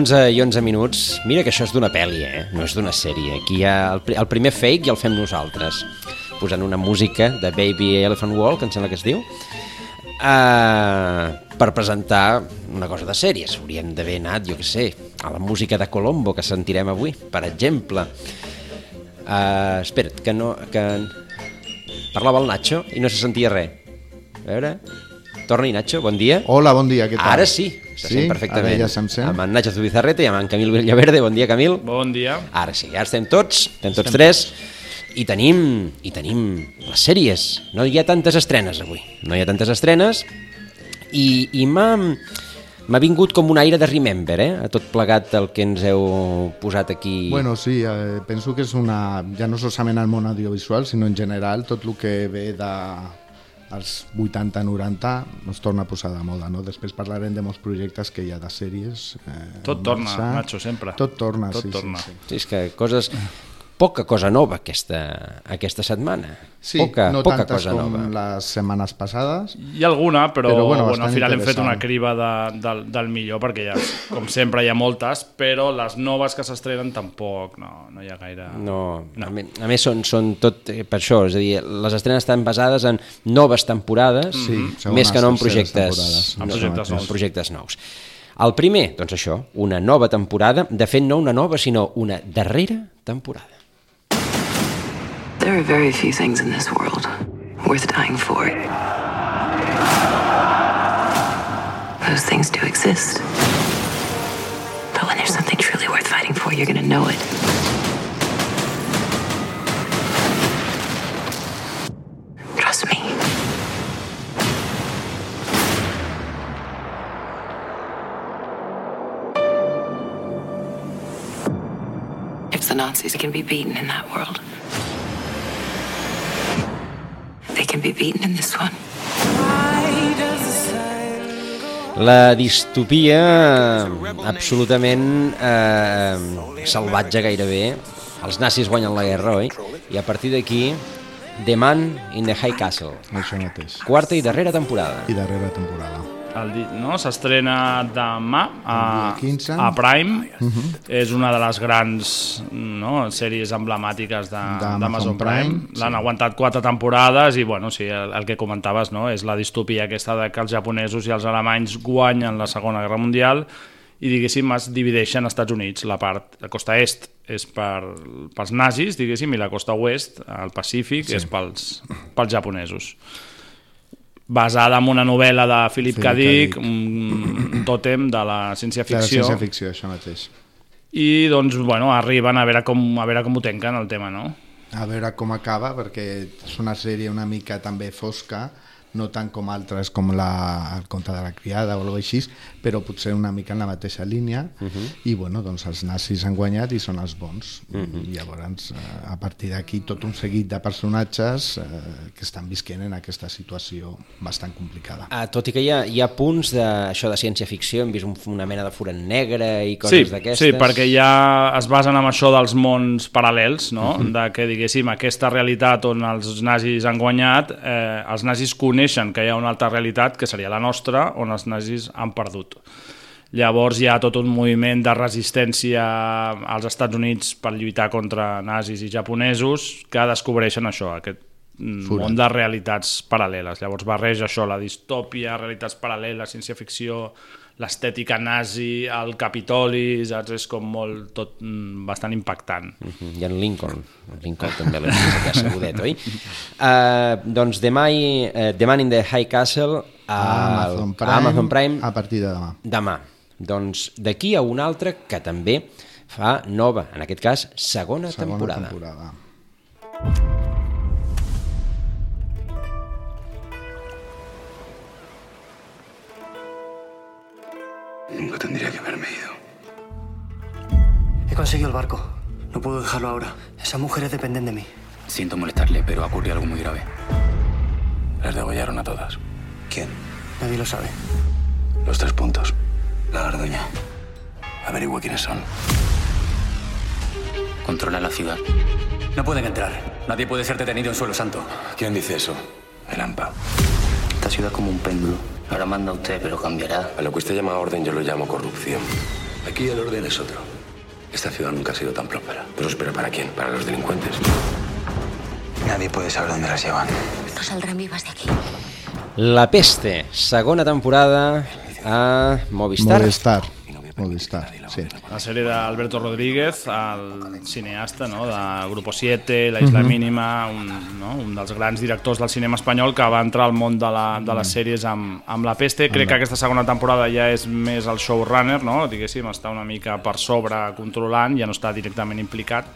Onze i 11 minuts. Mira que això és d'una pel·li, eh? No és d'una sèrie. Aquí hi ha el, el primer fake i el fem nosaltres. Posant una música de Baby Elephant Walk, em sembla que es diu, uh, per presentar una cosa de sèries. Hauríem d'haver anat, jo que sé, a la música de Colombo que sentirem avui, per exemple. Uh, espera't, que no... Que... Parlava el Nacho i no se sentia res. A veure... Torna-hi, Nacho, bon dia. Hola, bon dia, què tal? Ara sí, se Sí? sent perfectament. Ara ja se'm sent? Amb en Nacho Zubizarrete i amb en Camil Villaverde. Bon dia, Camil. Bon dia. Ara sí, ara estem tots, estem tots tres, i tenim, i tenim les sèries. No hi ha tantes estrenes avui, no hi ha tantes estrenes, i, i m'ha m'ha vingut com un aire de Remember, eh? A tot plegat el que ens heu posat aquí. Bueno, sí, eh, penso que és una... Ja no solament al món audiovisual, sinó en general, tot el que ve de als 80-90 es torna a posar de moda, no? Després parlarem de molts projectes que hi ha de sèries. Eh, Tot torna, marxa. Nacho, sempre. Tot torna, Tot sí, torna. sí, sí. Sí, és que coses... Poca cosa nova aquesta, aquesta setmana. Sí, poca, no poca tantes cosa com nova. les setmanes passades, Hi ha alguna, però, Però, bueno, bueno, al final hem fet una criba de, del, del millor, perquè ja, com sempre hi ha moltes, però les noves que s'estrenen tampoc, no, no hi ha gaire... No, no. A, més, a més són, són tot eh, per això, és a dir, les estrenes estan basades en noves temporades, Sí, més que no en projectes. En projectes no, nous. en projectes nous. El primer, doncs això, una nova temporada, de fet no una nova, sinó una darrera temporada. There are very few things in this world worth dying for. Those things do exist. But when there's something truly worth fighting for, you're gonna know it. Trust me. If the Nazis can be beaten in that world, they can be beaten in this one. La distopia absolutament eh, salvatge gairebé. Els nazis guanyen la guerra, oi? I a partir d'aquí, The Man in the High Castle. això mateix. Quarta i darrera temporada. I darrera temporada. El, no? S'estrena demà a, El dia 15. a Prime. És una de les grans no, sèries emblemàtiques de- D'Amazon Prime. Prime, L'han aguantat quatre temporades i bueno, sí, el, el que comentaves no? és la distopia aquesta de que els japonesos i els alemanys guanyen la Segona Guerra Mundial i diguéssim es divideixen als Estats Units la part, la costa est és per, pels nazis, diguéssim, i la costa oest, el Pacífic, sí. és pels, pels japonesos basada en una novel·la de Philip K. Dick, un, tòtem de la De la ciència-ficció, ciència-ficció, això mateix. i doncs, bueno, arriben a veure com, a veure com ho tenquen el tema, no? A veure com acaba, perquè és una sèrie una mica també fosca, no tant com altres com la, el conte de la criada o alguna així, però potser una mica en la mateixa línia uh -huh. i bueno, doncs els nazis han guanyat i són els bons uh -huh. i llavors eh, a partir d'aquí tot un seguit de personatges eh, que estan visquent en aquesta situació bastant complicada. Ah, tot i que hi ha, hi ha punts d'això de ciència-ficció, hem vist un, una mena de forat negre i coses Sí, d'aquestes. sí, perquè ja es basen en això dels mons paral·lels, no? Uh -huh. de que, diguéssim, aquesta realitat on els nazis han guanyat, eh, els nazis coneixen que hi ha una altra realitat, que seria la nostra, on els nazis han perdut. Llavors hi ha tot un moviment de resistència als Estats Units per lluitar contra nazis i japonesos que descobreixen això, aquest Forat. món de realitats paral·leles. Llavors barreja això, la distòpia, realitats paral·leles, ciència-ficció, l'estètica nazi, el Capitoli, saps? És com molt, tot mm, bastant impactant. Mhm, I en Lincoln. En Lincoln també l'hem vist aquí assegudet, oi? Uh, doncs demà, i, uh, The Man in the High Castle a, Amazon Prime, a Amazon Prime a partir de demà. demà. Doncs d'aquí a una altra que també fa nova, en aquest cas, segona, Segona temporada. temporada. Nunca tendría que haberme ido. conseguido el barco. No puedo dejarlo ahora. Esas mujeres dependen de mí. Siento molestarle, pero ha ocurrido algo muy grave. Las degollaron a todas. ¿Quién? Nadie lo sabe. Los tres puntos. La garduña. Averigua quiénes son. Controla la ciudad. No pueden entrar. Nadie puede ser detenido en suelo santo. ¿Quién dice eso? El AMPA. Esta ciudad es como un péndulo. Ahora manda usted, pero cambiará. A lo que usted llama orden yo lo llamo corrupción. Aquí el orden es otro. Esta ciudad nunca ha sido tan próspera. ¿Próspera para quién? ¿Para los delincuentes? Nadie puede saber dónde las llevan. No saldrán vivas de aquí. La Peste, segona temporada a Movistar. Movistar. Movistar, sí. La sèrie d'Alberto Rodríguez, el cineasta no? de Grupo 7, La Isla Mínima, un, no? un dels grans directors del cinema espanyol que va entrar al món de, la, de les sèries amb, amb La Peste. Crec que aquesta segona temporada ja és més el showrunner, no? diguéssim, està una mica per sobre controlant, ja no està directament implicat,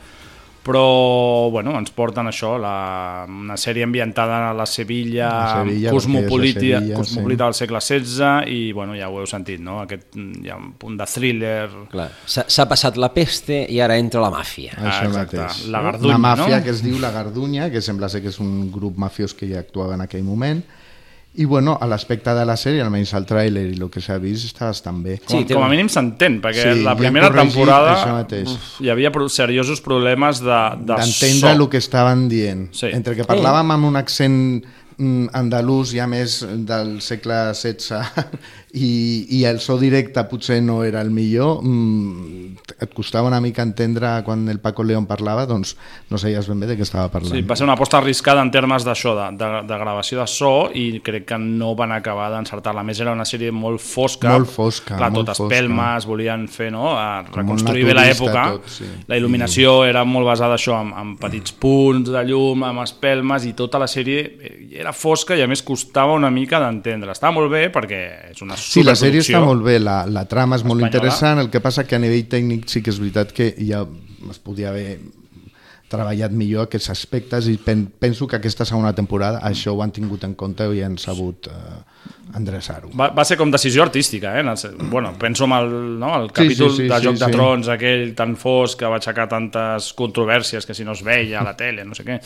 però bueno, ens porten això, la, una sèrie ambientada a la Sevilla, Sevilla, cosmopolita, Sevilla, cosmopolita del segle XVI i bueno, ja ho heu sentit, no? Aquest, hi ha un punt de thriller, Clar, s'ha s'ha passat la peste i ara entra la màfia. Això exacte. mateix. La Gardunya, Una màfia no? que es diu La Gardunya, que sembla ser que és un grup mafiós que ja actuava en aquell moment. I bueno, a l'aspecte de la sèrie, almenys el tràiler i el que s'ha vist, està bastant bé. com, té com a mínim s'entén, perquè Sí, la ja primera corregit temporada uf, hi havia seriosos problemes de, de d'entendre so. el que estaven dient. Sí. Entre que parlàvem amb un accent mm, andalús ja més del segle XVI i, i el so directe potser no era el millor, mm, et costava una mica entendre quan el Paco León parlava, doncs no seies ben bé de què estava parlant. Sí, va ser una aposta arriscada en termes d'això, de, de, de gravació de so, i crec que no van acabar d'encertar-la. Més, era una sèrie molt fosca. Molt fosca, Clar, molt tot fosca. espelmes, volien fer, no?, a reconstruir bé l'època. sí. La il·luminació era molt basada això, en, en petits punts de llum, amb espelmes, i tota la sèrie eh, era fosca i a més costava una mica d'entendre. Estava molt bé perquè és una Sí, la sèrie està molt bé, la, la trama és molt Espanyola. interessant, el que passa que a nivell tècnic sí que és veritat que ja es podia haver treballat millor aquests aspectes i pen, penso que aquesta segona temporada això ho han tingut en compte i han sabut eh, endreçar-ho. Va, va ser com decisió artística, eh? el Bueno, penso en el, no, el Sí, capítol sí, sí, de sí, Joc de sí. Trons, aquell tan fosc que va aixecar tantes controvèrsies que si no es veia a la tele, no sé què.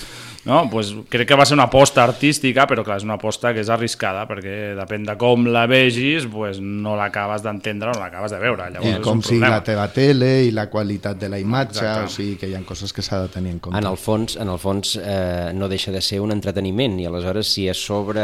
No? Pues crec que va ser una aposta artística, però clar, és una aposta que és arriscada, perquè depèn de com la vegis, pues no l'acabes d'entendre o no l'acabes de veure. Llavors I com problema. la teva tele i la qualitat de la imatge, Exacte. o sigui que hi ha coses que s'ha de tenir en compte. En el fons, en el fons eh, no deixa de ser un entreteniment i aleshores si a sobre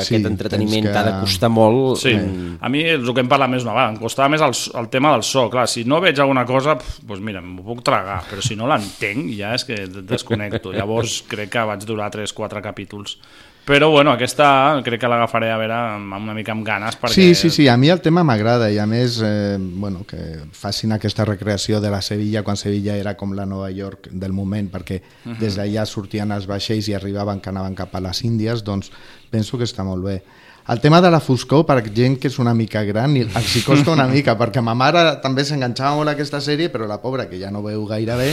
Sí, aquest entreteniment que- t'ha de costar molt... Sí, mm, a mi és el que em parla més una vegada, em costava més el, el tema del so, clar, si no veig alguna cosa, doncs mira, m'ho puc tragar, però si no l'entenc ja és que desconnecto, llavors crec que vaig durar 3-4 capítols. Però bueno, aquesta crec que l'agafaré a veure amb, una mica amb ganes perquè... Sí, sí, sí, a mi el tema m'agrada i a més eh, bueno, que facin aquesta recreació de la Sevilla quan Sevilla era com la Nova York del moment perquè des d'allà sortien els vaixells i arribaven que anaven cap a les Índies doncs penso que està molt bé el tema de la foscor, per gent que és una mica gran, i els hi costa una mica, perquè ma mare també s'enganxava molt a aquesta sèrie, però la pobra, que ja no veu gaire bé,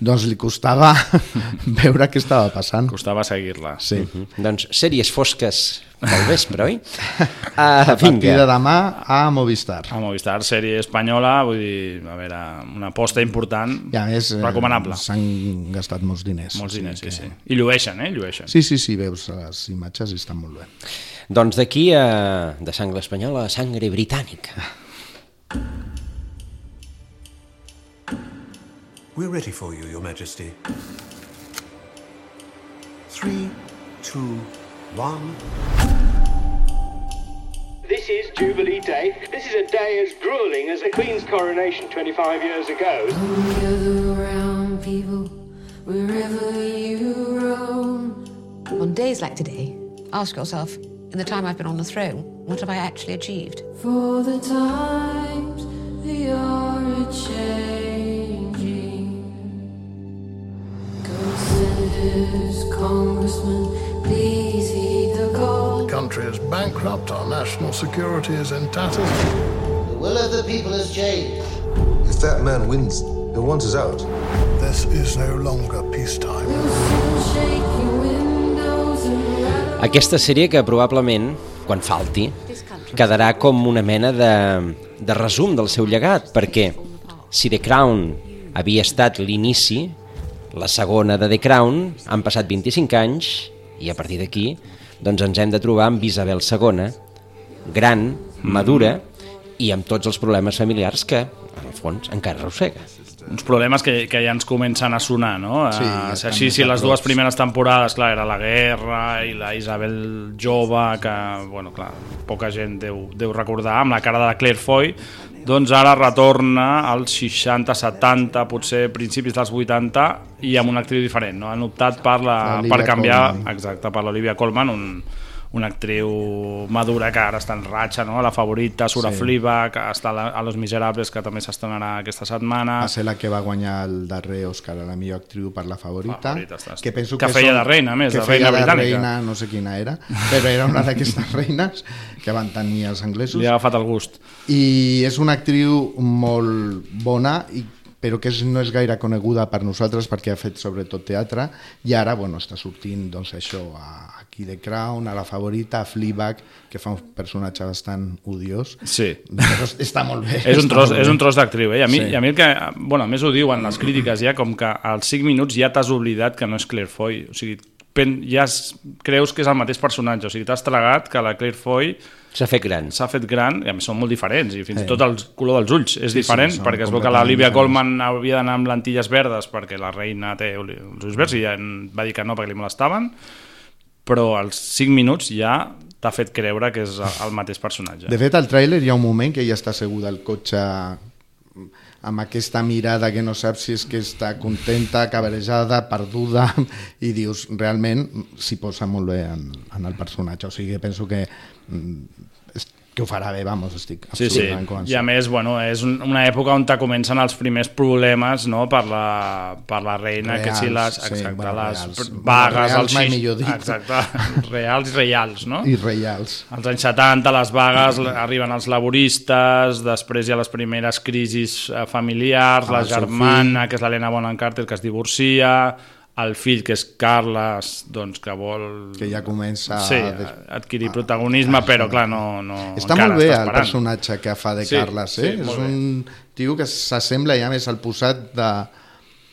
doncs li costava veure què estava passant. Costava seguir-la. Sí. mm. Doncs sèries fosques del vespre, oi? Uh, A partir de demà a Movistar. A Movistar, sèrie espanyola, vull dir, a veure, una aposta important, I a més, eh, recomanable. s'han gastat molts diners. Molts diners, sí, que- sí. I llueixen, eh? Llueixen. Sí, sí, sí, veus les imatges i estan molt bé. Doncs d'aquí a, de sangre espanyola a sangre britànica. We're ready for you, Your Majesty. Three, two, one. This is Jubilee Day. This is a day as grueling as the Queen's coronation 25 years ago. Gather around, people, wherever you roam. On days like today, ask yourself, in the time I've been on the throne, what have I actually achieved? For the times they are a changing. Go senators, congressmen, please heed the call. The country is bankrupt, our national security is in tatters. The will of the people has changed. If that man wins, he'll want us out. This is no longer peacetime. Aquesta sèrie que probablement, quan falti, quedarà com una mena de, de resum del seu llegat, perquè si The Crown havia estat l'inici, la segona de The Crown, han passat 25 anys i a partir d'aquí doncs ens hem de trobar amb Isabel II, gran, madura i amb tots els problemes familiars que, en el fons, encara arrossega uns problemes que, que ja ens comencen a sonar, no? Sí, ja així, si les dues primeres temporades, clar, era la guerra i la Isabel jove, que, bueno, clar, poca gent deu, deu recordar, amb la cara de la Claire Foy, doncs ara retorna als 60, 70, potser principis dels 80 i amb una actriu diferent, no? Han optat per, la, per canviar, Colman. exacte, per l'Olivia Colman, un, una actriu madura que ara està en ratxa, no? la favorita, surt sí. a Sí. Fleabag, que està a Los Miserables, que també s'estrenarà aquesta setmana. Va ser la que va guanyar el darrer Òscar a la millor actriu per la favorita, Favorita, estàs- que penso que que, feia són- de reina, més, que de reina britànica. reina, no sé quina era, però era una d'aquestes reines que van tenir els anglesos. Li ha agafat el gust. I és una actriu molt bona i però que és, no és gaire coneguda per nosaltres perquè ha fet sobretot teatre i ara bueno, està sortint doncs, això a, aquí de Crown, a la favorita, a Fleabag, que fa un personatge bastant odiós. Sí. Però està molt bé. És un tros, és un tros d'actriu, eh? I a mi, Sí. i a mi el que... Bueno, a més ho diuen les crítiques ja, com que als 5 minuts ja t'has oblidat que no és Claire Foy. O sigui, pen, ja es, creus que és el mateix personatge. O sigui, t'has tragat que la Claire Foy s'ha fet gran. S'ha fet gran, i a més són molt diferents, i fins Sí. i tot el color dels ulls és Sí, sí, diferent, són perquè es veu que l'Olivia diferents. Colman havia d'anar amb lentilles verdes perquè la reina té els ulls verds i ja en va dir que no perquè li molestaven, però als 5 minuts ja t'ha fet creure que és el mateix personatge. De fet, al tràiler hi ha un moment que ella està asseguda al cotxe amb aquesta mirada que no saps si és que està contenta, cabrejada, perduda, i dius, realment s'hi posa molt bé en, en el personatge. O sigui, penso que, que ho farà bé, vamos, estic Sí, sí, absolutament convençut. i a més, bueno, és un, una època on te comencen els primers problemes no? per, la, per la reina, que si les, Reals, sí, exacte, bueno, les reals. Bueno, vagues, reals els mai millor dit. exacte, reals i reials, no? I reials. Als anys 70 les vagues l- arriben els laboristes, després hi ha les primeres crisis eh, familiars, Amb la germana, que és l'Helena Bonham Carter, que es divorcia, el fill, que és Carles, doncs, que vol... Que ja comença sí, a adquirir protagonisme, però clar, no... no Està molt bé està el personatge que fa de Sí, Carles, eh? sí, és bé. un tio que s'assembla ja més al posat de,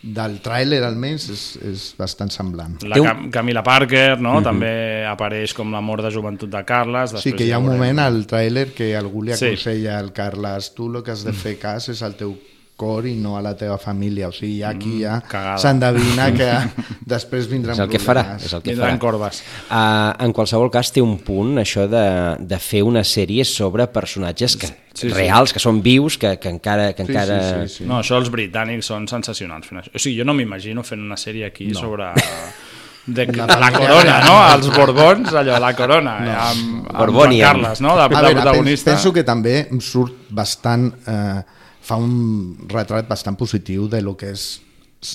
del tràiler almenys és, és bastant semblant. La Cam Camila Parker, no? també apareix com l'amor de joventut de Carles. Sí, després que hi ha un moment al tràiler que algú li Sí. Mm. aconsella al Carles tu el que has de fer cas és al teu cor i no a la teva família, o sigui, ja aquí ja Mm, s'endevina que després vindran És el que farà, és el que Vindran farà. corbes. Uh, en qualsevol cas té un punt això de, de fer una sèrie sobre personatges que, Sí, sí. reals, que són vius, que, que encara... Que Sí, encara... sí, sí, sí. No, això els britànics són sensacionals fent això. O sigui, jo no m'imagino fent una sèrie aquí no. sobre... De, de La corona, no? Els Borbons, allò, la corona, no. amb, amb Joan Borbònia. Carles, no? De, A de veure, protagonista. penso que també surt bastant... Eh, fa un retrat bastant positiu de lo que és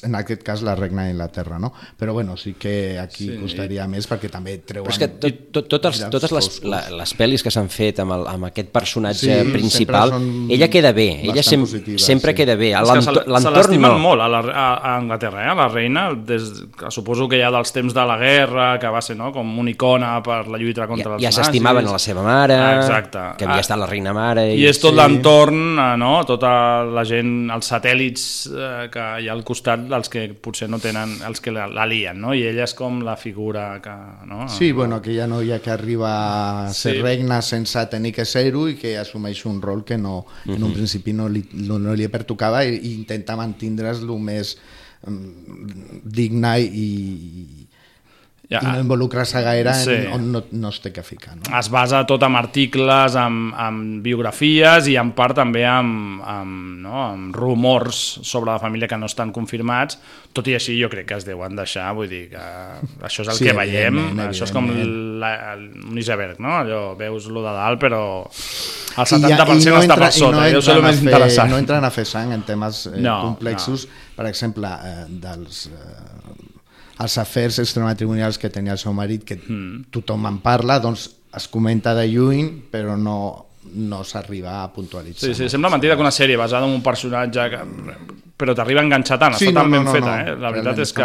en aquest cas la regna d'Inglaterra, no? Però bueno, sí que aquí Sí. costaria més perquè també treuen... Però és que tot, tot, tot els, totes les, la, les pel·lis que s'han fet amb, el, amb aquest personatge Sí, principal, ella queda bé, ella sem positives, sempre sí. queda bé. A se se L'entorn l'estimen no. molt a, la, a, a Anglaterra, eh? la reina, des, que suposo que ja dels temps de la guerra, que va ser no? com una icona per la lluita contra Ja, els ja nazis. s'estimaven a la seva mare, Ah, Exacte. que havia Ah, estat la reina mare. I és tot Sí. l'entorn, eh, no? tota la gent, els satèl·lits eh, que hi ha al costat, els que potser no tenen, els que la, la lien, no? i ella és com la figura que... No? Sí, bueno, aquella noia que arriba a ser Sí. regna sense tenir que ser-ho i que assumeix un rol que no, en un principi no li, no, no li pertocava i, i intenta mantindre's el més mm, digna i, Ja, i no involucrar-se gaire sí. en on no, no es té que ficar. No? es basa tot en articles, amb, amb biografies i en part també amb, amb, no? amb rumors sobre la família que no estan confirmats, tot i així jo crec que es deuen deixar, vull dir que això és el Sí, que veiem, això és com la, un iceberg, no? Allò, veus lo de dalt, però el I 70% ja- i està entra- per sota, i no això és el més fer- interessant. No entren a fer sang en temes eh, No, complexos, per exemple, eh, dels... Eh, els afers extramatrimonials que tenia el seu marit, que Hmm. tothom en parla, doncs es comenta de lluny, però no, no s'arriba a puntualitzar. Sí, sí, sembla mentida que una sèrie basada en un personatge que... però t'arriba a enganxar tant, Sí, està no, tan no, ben no, feta, no, eh? La veritat és que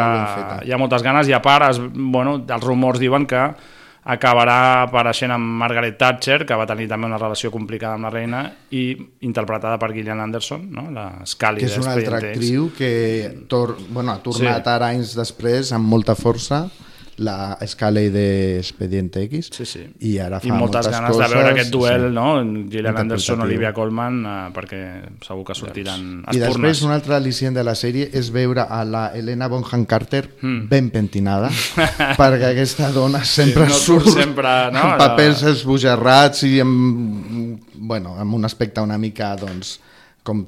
hi ha moltes ganes i a part, es, bueno, els rumors diuen que acabarà apareixent amb Margaret Thatcher, que va tenir també una relació complicada amb la reina, i interpretada per Gillian Anderson, no? la Scully que és una altra actriu que tor bueno, ha tornat sí. ara anys després amb molta força la Scully d'Expedient X Sí, sí. i ara fa I moltes, moltes ganes coses, de veure aquest duel, sí. no? Gillian Anderson, Interpretatiu. Olivia Colman, eh, perquè segur que sortiran I després un altre al·licient de la sèrie és veure a la Helena Bonham Carter Mm. ben pentinada perquè aquesta dona sempre no surt surt sempre, no? amb papers esbojarrats i amb, bueno, amb un aspecte una mica doncs, com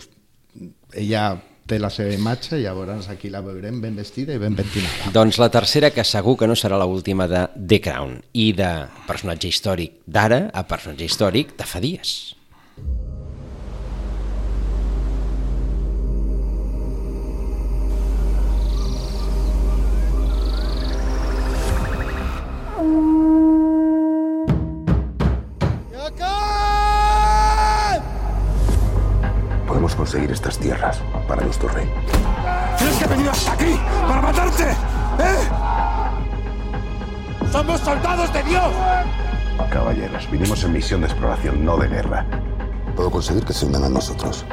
ella té la seva imatge, llavors aquí la veurem ben vestida i ben pentinada. Doncs la tercera, que segur que no serà la última de The Crown, i de personatge històric d'ara a personatge històric de fa dies. Conseguir estas tierras para nuestro rey. ¿Crees que he venido hasta aquí para matarte? ¿Eh? ¡Somos soldados de Dios! Caballeros, vinimos en misión de exploración, no de guerra. Puedo conseguir que se unan a nosotros.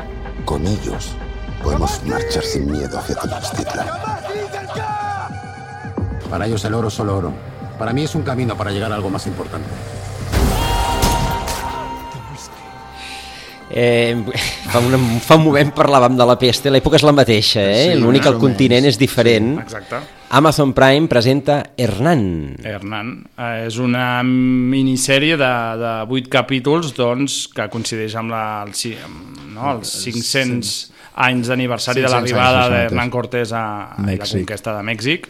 Con ellos podemos marchar sin miedo hacia Tenochtitlan. Para ellos el oro es solo oro. Para mí es un camino para llegar a algo más importante. Eh, fa, un, fa un moment parlàvem de la peste, l'època és la mateixa, eh? Sí, l'únic que el continent és diferent. Sí, exacte. Amazon Prime presenta Hernán. Hernán. Eh, és una minissèrie de, de 8 capítols doncs, que coincideix amb, la, el, no, els 500 anys d'aniversari de 500 l'arribada d'Hernán Cortés a, a la conquesta de Mèxic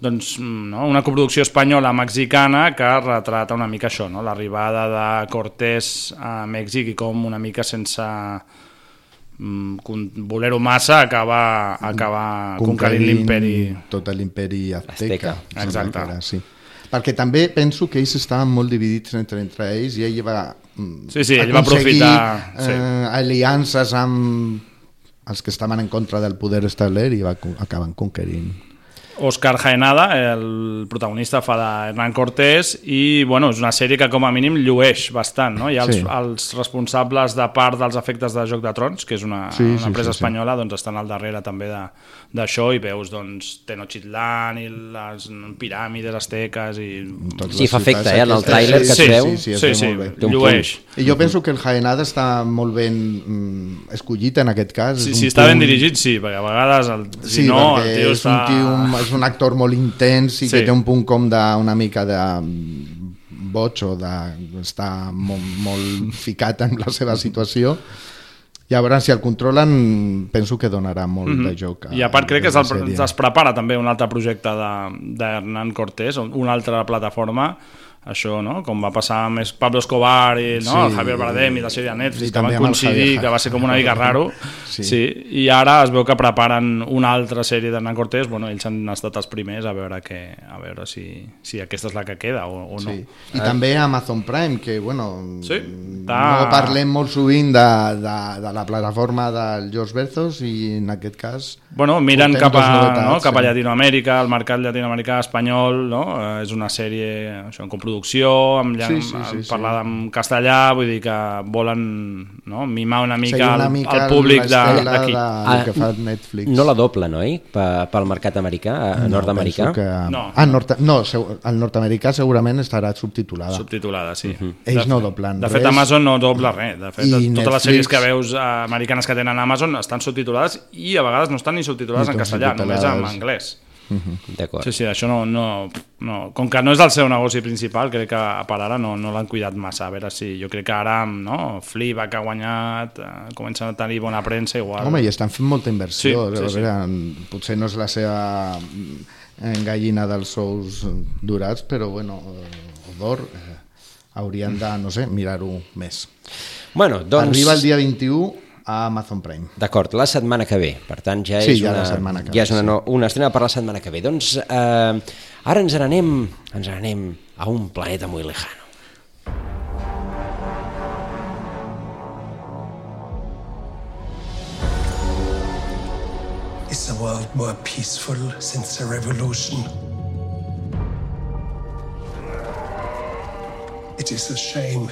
doncs, mm, no? una coproducció espanyola mexicana que retrata una mica això, no? l'arribada de Cortés a Mèxic i com una mica sense mm, con- voler-ho massa acaba, acaba conquerint l'imperi tot l'imperi azteca, Azteca. Exacte. Era, sí. perquè també penso que ells estaven molt dividits entre, entre ells i ell va mm, Sí, sí, ell va aprofitar, sí. eh, aliances amb els que estaven en contra del poder establert i va, acaben conquerint Òscar Jaenada, el protagonista fa de Hernán Cortés i bueno, és una sèrie que com a mínim llueix bastant, no? Hi ha els, Sí. els responsables de part dels efectes de Joc de Trons, que és una, Sí, una sí, empresa sí, sí. espanyola, doncs estan al darrere també de- d'això i veus doncs Tenochtitlan i les piràmides asteques i... Totes Sí, fa efecte, eh, en el tràiler que es Sí, veu. sí, sí, Sí, sí, molt bé. Té un llueix. I jo penso que el Jaenada està molt ben mm, escollit en aquest cas. Si un està ben tio- dirigit, sí, perquè a vegades el, si Sí, no, el tio és, està... un tio, és un actor molt intens i Sí. que té un punt com de, una mica de mm, boig o de, està molt, molt ficat en la seva situació Llavors, si el controlen, penso que donarà molt Mhm. de joc. I a part crec que es, es prepara també un altre projecte de- d'Hernán Cortés, una altra plataforma, això, no? com va passar amb Pablo Escobar i no? Sí, el Javier Bardem i la sèrie de Netflix, que van coincidir, que va ser com una mica raro, Sí. sí. i ara es veu que preparen una altra sèrie d'Hernán Cortés, bueno, ells han estat els primers a veure, que, a veure si, si aquesta és la que queda o, o no. Sí. I també Amazon Prime, que bueno, Sí, no parlem molt sovint de, de, de la plataforma del George Bezos i en aquest cas Bueno, miren cap a, novetats, no, cap a. Llatinoamèrica, el mercat llatinoamericà espanyol, no? Eh, és una sèrie això, en coproducció, amb, Sí, sí, sí, sí, sí. parlada en castellà, vull dir que volen no, mimar una mica, Seguir una el, mica el públic de- l'estela d'aquí. de- Ah, el que fa Netflix. No la doblen, oi? Pe- Pel mercat americà, eh, nord-americà? penso Que... No. Ah, nord no, el nord-americà segurament estarà subtitulada. Subtitulada, sí. Uh -huh. Ells no doblen De fet, res. Amazon no dobla res. De fet, I totes les Netflix- sèries que veus eh, americanes que tenen Amazon estan subtitulades i a vegades no estan ni subtitulades Ni en tan castellà, només en subtitulades. anglès. D'acord. Sí, sí, això no, no, no... Com que no és el seu negoci principal, crec que per ara no, no l'han cuidat massa. A veure si... Jo crec que ara, no? Fleabag ha guanyat, eh, comencen a tenir bona premsa, igual. Home, i estan fent molta inversió. Sí, sí, a sí. veure, Potser no és la seva gallina dels sous durats, però bueno, eh, d'or eh, haurien de, no sé, mirar-ho més. Bueno, doncs... Arriba el dia 21 a Amazon Prime. D'acord, la setmana que ve. Per tant, ja Sí, és ja una, la setmana que ja ve, és una, sí. no, una estrena per la setmana que ve. Doncs eh, ara ens n'anem ens n'anem a un planeta muy lejano. Is the world more peaceful since the revolution? It is a shame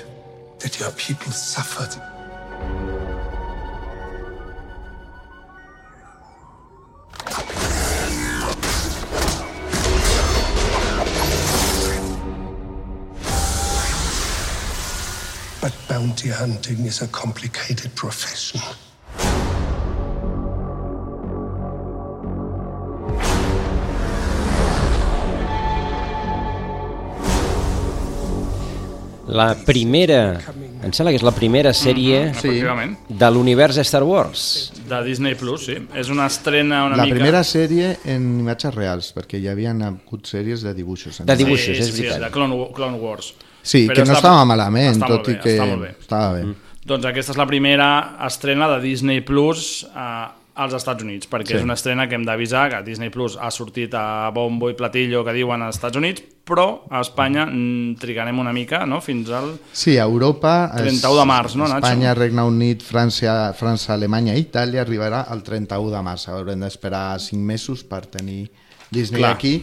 that your people suffered. Bounty hunting is a complicated profession. La primera, em sembla que és la primera sèrie Mhm, efectivament. de l'univers Star Wars. De Disney Plus, sí. És una estrena una la mica... primera sèrie en imatges reals, perquè hi havien hagut sèries de dibuixos. De dibuixos, sí, és sí, sí, veritat. de Clone, Clone Wars. Sí, Però que no està- estava malament, està tot molt i bé, que està molt bé. estava bé. Doncs aquesta és la primera estrena de Disney Plus eh, als Estats Units, perquè Sí. és una estrena que hem d'avisar que Disney Plus ha sortit a bombo i platillo que diuen als Estats Units, però a Espanya mm, trigarem una mica, no?, fins al... Sí, a Europa... 31 de març, no, Nacho? Espanya, Regne Unit, França, França, Alemanya i Itàlia arribarà el 31 de març. Haurem d'esperar 5 mesos per tenir Disney Clar. aquí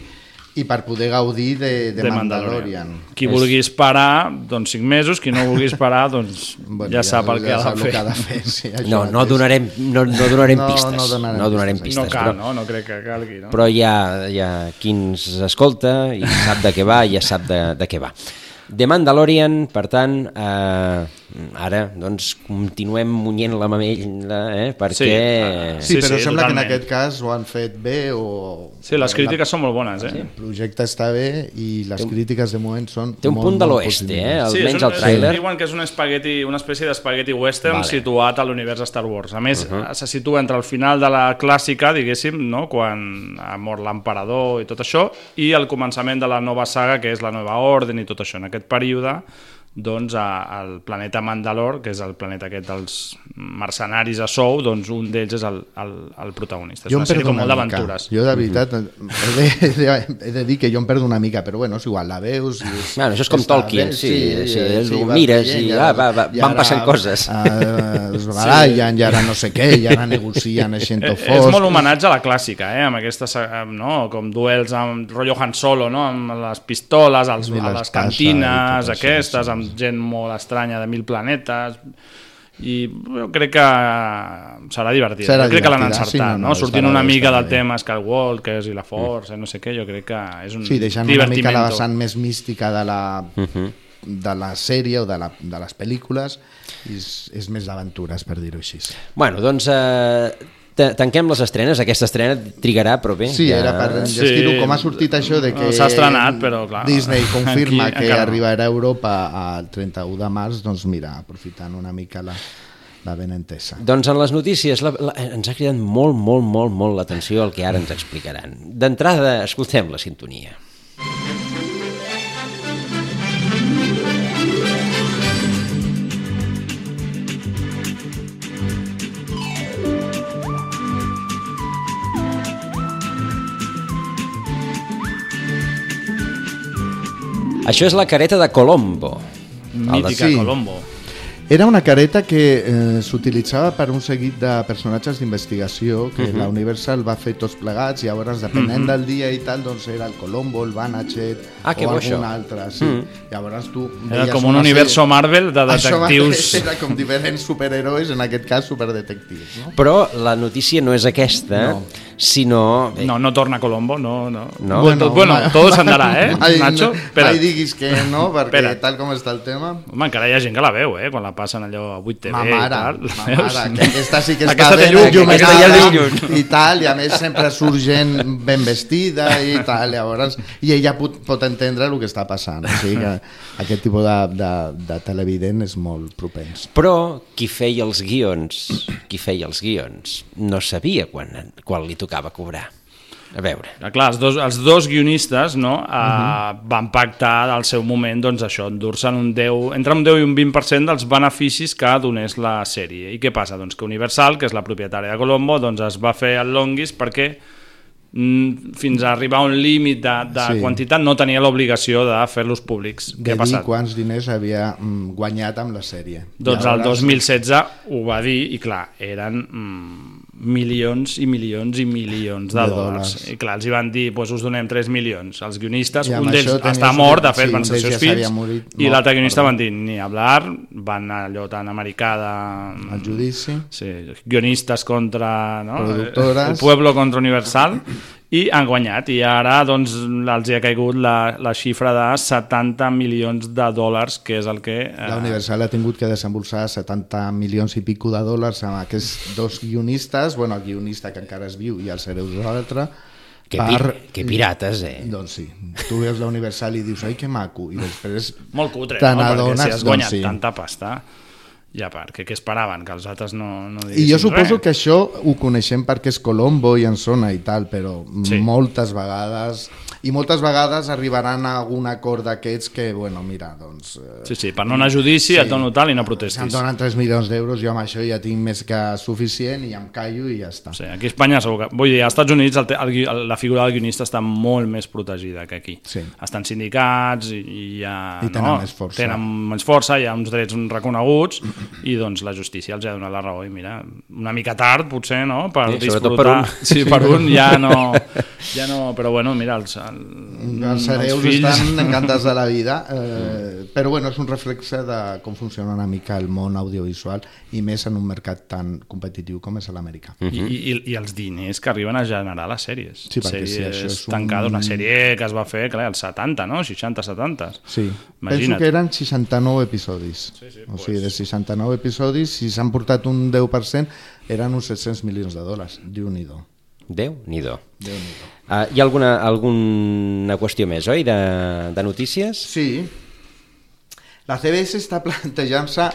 i per poder gaudir de, de, de Mandalorian. Qui vulgui esperar, doncs 5 mesos, qui no vulgui esperar, doncs Bueno, ja, sap el que ha de que ha de fer, sí, això No, no donarem, no, no donarem No, pistes. no donarem no donarem pistes. pistes. No cal, però, no? No crec que calgui, no? però hi ha, hi ha qui ens escolta i sap de què va i ja sap de, de què va. The Mandalorian, per tant, eh, ara doncs continuem munyent la mamella, eh, perquè... Sí, Sí, però sí, sembla que en totalment. aquest cas ho han fet bé o... Sí, les crítiques són molt bones, eh? El projecte està bé i les crítiques de moment són Té un molt, punt de l'oest, eh? Sí, Almenys és un, el tràiler. Diuen que és un espagueti, una espècie d'espagueti western Vale. situat a l'univers de Star Wars. A més, uh. -huh. se situa entre el final de la clàssica, diguéssim, no? quan ha mort l'emperador i tot això, i el començament de la nova saga, que és la nova orden i tot això. En aquest període, doncs, a, al planeta Mandalor, que és el planeta aquest dels mercenaris a sou, doncs un d'ells és el, el, el protagonista. És Jo em una sèrie com molt d'aventures. Jo, de veritat, he de, he, de, he de dir que jo em perdo una mica, però bueno, és igual, la veus... I és, Bueno, això és com està Tolkien, bé, sí, sí, eh, ho vas mires veient, i, ah, va, va, i van ara, passant coses. Eh, es barallen, i ara no sé què, i ara negocien així Eh, fosc. és molt homenatge a la clàssica, eh? amb aquestes, eh, no? com duels amb rotllo Han Solo, no? amb les pistoles, als, I a les i cantines, aquestes, sí, gent molt estranya de mil planetes i jo crec que serà divertida. Serà jo crec que l'han encertat, sí, no, no, no, Sortint una mica del bé. tema Skywalkers i la Força, no sé què, jo crec que és un Sí, deixant una mica la vessant més mística de la, de la sèrie o de, la, de les pel·lícules i és, és més d'aventures, per dir-ho així. Bueno, doncs eh, tanquem les estrenes. Aquesta estrena trigarà, però bé. Sí, era per enllestir-ho. Sí. Com ha sortit això de que S'ha estrenat, però, clar, Disney confirma aquí que encara arribarà a Europa el 31 de març, doncs mira, aprofitant una mica la, la benentesa. Doncs en les notícies la, la, ens ha cridat molt, molt, molt, molt l'atenció el que ara ens explicaran. D'entrada, escoltem la sintonia. Això és la careta de Colombo. Mítica Sí. Colombo. Era una careta que eh, s'utilitzava per un seguit de personatges d'investigació que Mhm. la Universal va fer tots plegats i llavors depenent Mhm. del dia i tal doncs era el Colombo, el Banachet Ah, o bo, algun això. altre sí. Mhm. llavors tu Era veies com un universo sèrie- Marvel de detectius. era com diferents superherois en aquest cas superdetectius no? Però la notícia no és aquesta, No. Sinó... No, no torna Colombo, no, no. No? Bueno, bueno mai- todo s'andarà, eh, mai, Nacho? Espera. Mai diguis que no, perquè Espera. tal com està el tema... Home, encara hi ha gent que la veu, eh? Quan la passen allò a 8TV Ma i mare, tal. ma mare, que aquesta sí que està Aquesta ben llum, enllumenada aquesta ja llum. i tal, i a més sempre surt gent ben vestida i tal, llavors, i ella pot, pot entendre el que està passant, o sigui que aquest tipus de, de, de televident és molt propens. Però qui feia els guions, qui feia els guions, no sabia quan, quan li tocava cobrar. A veure, Ah, Clar, els dos, els dos guionistes no, uh van pactar al seu moment doncs, això, endur-se'n un 10, entre un 10 i un 20% dels beneficis que donés la sèrie. I què passa? Doncs que Universal, que és la propietària de Colombo, doncs es va fer el longuis perquè mm, fins a arribar a un límit de, de Sí. quantitat no tenia l'obligació de fer-los públics. De Què ha dir passat? quants diners havia mm, guanyat amb la sèrie. Doncs el aleshores- 2016 ho va dir i clar, eren mm, milions i milions i milions de, De dòlars. dòlars. I clar, els hi van dir, doncs us donem 3 milions. Els guionistes, I un d'ells està mort, de fet, sí, van ser els seus ja fills, morit, i mort, l'altre guionista perdó. van dir, ni hablar, van anar allò tan americà de... Al judici. Sí, guionistes contra... No? Productores. El pueblo contra Universal i han guanyat i ara doncs, els hi ha caigut la, la xifra de 70 milions de dòlars que és el que... eh, La Universal ha tingut que desembolsar 70 milions i pico de dòlars amb aquests dos guionistes, bueno, el guionista que encara es viu i els hereus de l'altre, Que, pi que pirates, eh? Doncs sí, tu veus la Universal i dius, ai, que maco, i després Molt cutre, no? Perquè si has guanyat doncs sí. tanta pasta i a part, que, què esperaven? Que els altres no, no I jo suposo res? que això ho coneixem perquè és Colombo i en Sona i tal, però Sí. moltes vegades i moltes vegades arribaran a algun acord d'aquests que, bueno, mira, doncs... eh, Sí, sí, per no anar a judici sí. et dono tal i no protestis. Si em donen 3 milions d'euros, jo amb això ja tinc més que suficient i em callo i ja està. Sí, aquí a Espanya segur que... Vull dir, als Estats Units el, el, gui- la figura del guionista està molt més protegida que aquí. Sí. Estan sindicats i, i ha... I tenen no? més força. Tenen més força, hi ha uns drets reconeguts i doncs la justícia els ha donat la raó i mira, una mica tard potser, no? Per Sí, sobretot per disfrutar... un. Sí, per un ja no, ja no... Però bueno, mira, els, el, Els hereus fills... estan encantats de la vida, eh, però bueno, és un reflexe de com funciona una mica el món audiovisual i més en un mercat tan competitiu com és l'americà. I, i, I els diners que arriben a generar les sèries. Sí, perquè sí, sèries això és un- tancades, una sèrie que es va fer, clar, als 70, no? 60-70. Sí, Imagina't. penso que eren 69 episodis. Sí, sí, o pues. sigui, de 69 episodis, si s'han portat un 10%, eren uns 700 milions de dòlars. Déu-n'hi-do. Déu-n'hi-do. Déu-n'hi-do. Uh, hi ha alguna, alguna qüestió més, oi, de, de notícies? Sí. La CBS està plantejant-se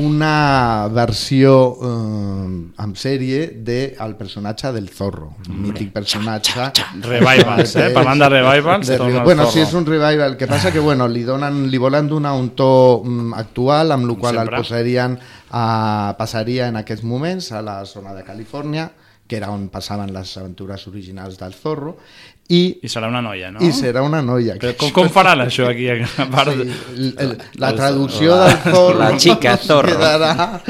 una versió eh, amb sèrie del personatge del Zorro, un mític personatge. Revivals, eh? Parlant de revivals, De, torna el bueno, sí, és un revival. El que passa que bueno, li, donen, li volen donar un to mm, actual, amb el qual el posarien a, passaria en aquests moments a la zona de Califòrnia, que era on passaven les aventures originals del Zorro, i, I serà una noia, no? i serà una noia. Però com, com faran això aquí? A part... Sí, el, el, la traducció la- del Zorro la chica Zorro. quedarà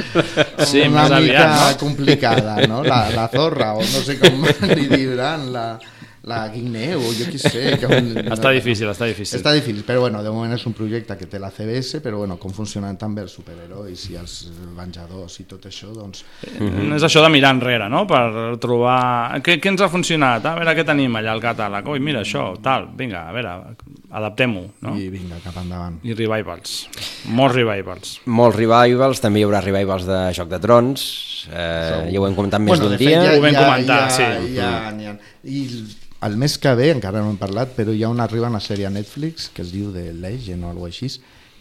Sí, una mica aviat, no? complicada, no? La, la zorra, o no sé com li diran, la, la guineu, o jo què sé. Com, Està difícil, està difícil. Està difícil, però bueno, de moment és un projecte que té la CBS, però bueno, com funcionen també els superherois i els venjadors i tot això, doncs... Mm És això de mirar enrere, no? Per trobar... Què, què ens ha funcionat? A veure què tenim allà al catàleg. Ui, mira això, tal. Vinga, a veure, adaptem-ho, no? I vinga, cap endavant. I revivals. Molts revivals. Molts revivals, també hi haurà revivals de Joc de Trons, eh, ja ho hem comentat més Bueno, d'un dia. ja- Ho vam ja- comentar, ja- sí. Ja, n'hi ha. I el mes que ve, encara no hem parlat, però hi ha una, arriba una sèrie a Netflix que es diu The Legend o alguna així,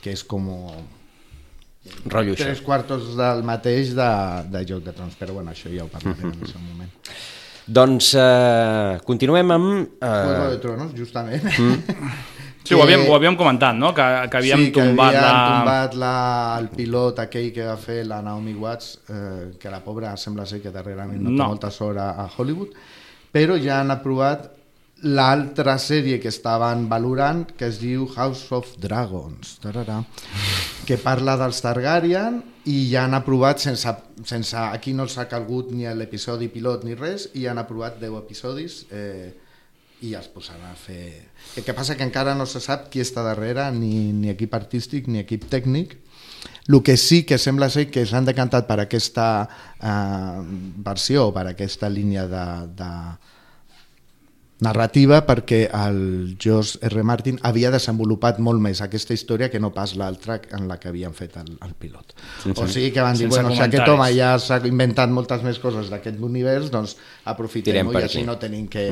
que és com Rotllo això. tres quartos del mateix de, de Joc de Trons, però bueno, això ja ho parlarem en el seu moment. Doncs eh, continuem amb... Juego de Eh, Tronos, justament. Sí, ho havíem, ho havíem comentat, no? Que, que havíem sí, que tombat havien la... tombat la, el pilot aquell que va fer la Naomi Watts, eh, que la pobra sembla ser que darrerament no, No. té moltes hores a Hollywood, però ja han aprovat l'altra sèrie que estaven valorant, que es diu House of Dragons, tararà, que parla dels Targaryen i ja han aprovat, sense, sense aquí no s'ha calgut ni l'episodi pilot ni res, i han aprovat 10 episodis eh, i es posaran a fer... El que passa que encara no se sap qui està darrere, ni, ni equip artístic ni equip tècnic, el que sí que sembla ser que s'han decantat per aquesta eh, versió, per aquesta línia de, de narrativa, perquè el George R. Martin havia desenvolupat molt més aquesta història que no pas l'altra en la que havien fet el, el pilot. Sense- o sigui que van dir, bueno, si aquest comentaris. home ja s'ha inventat moltes més coses d'aquest univers, doncs aprofitem-ho i així no tenim que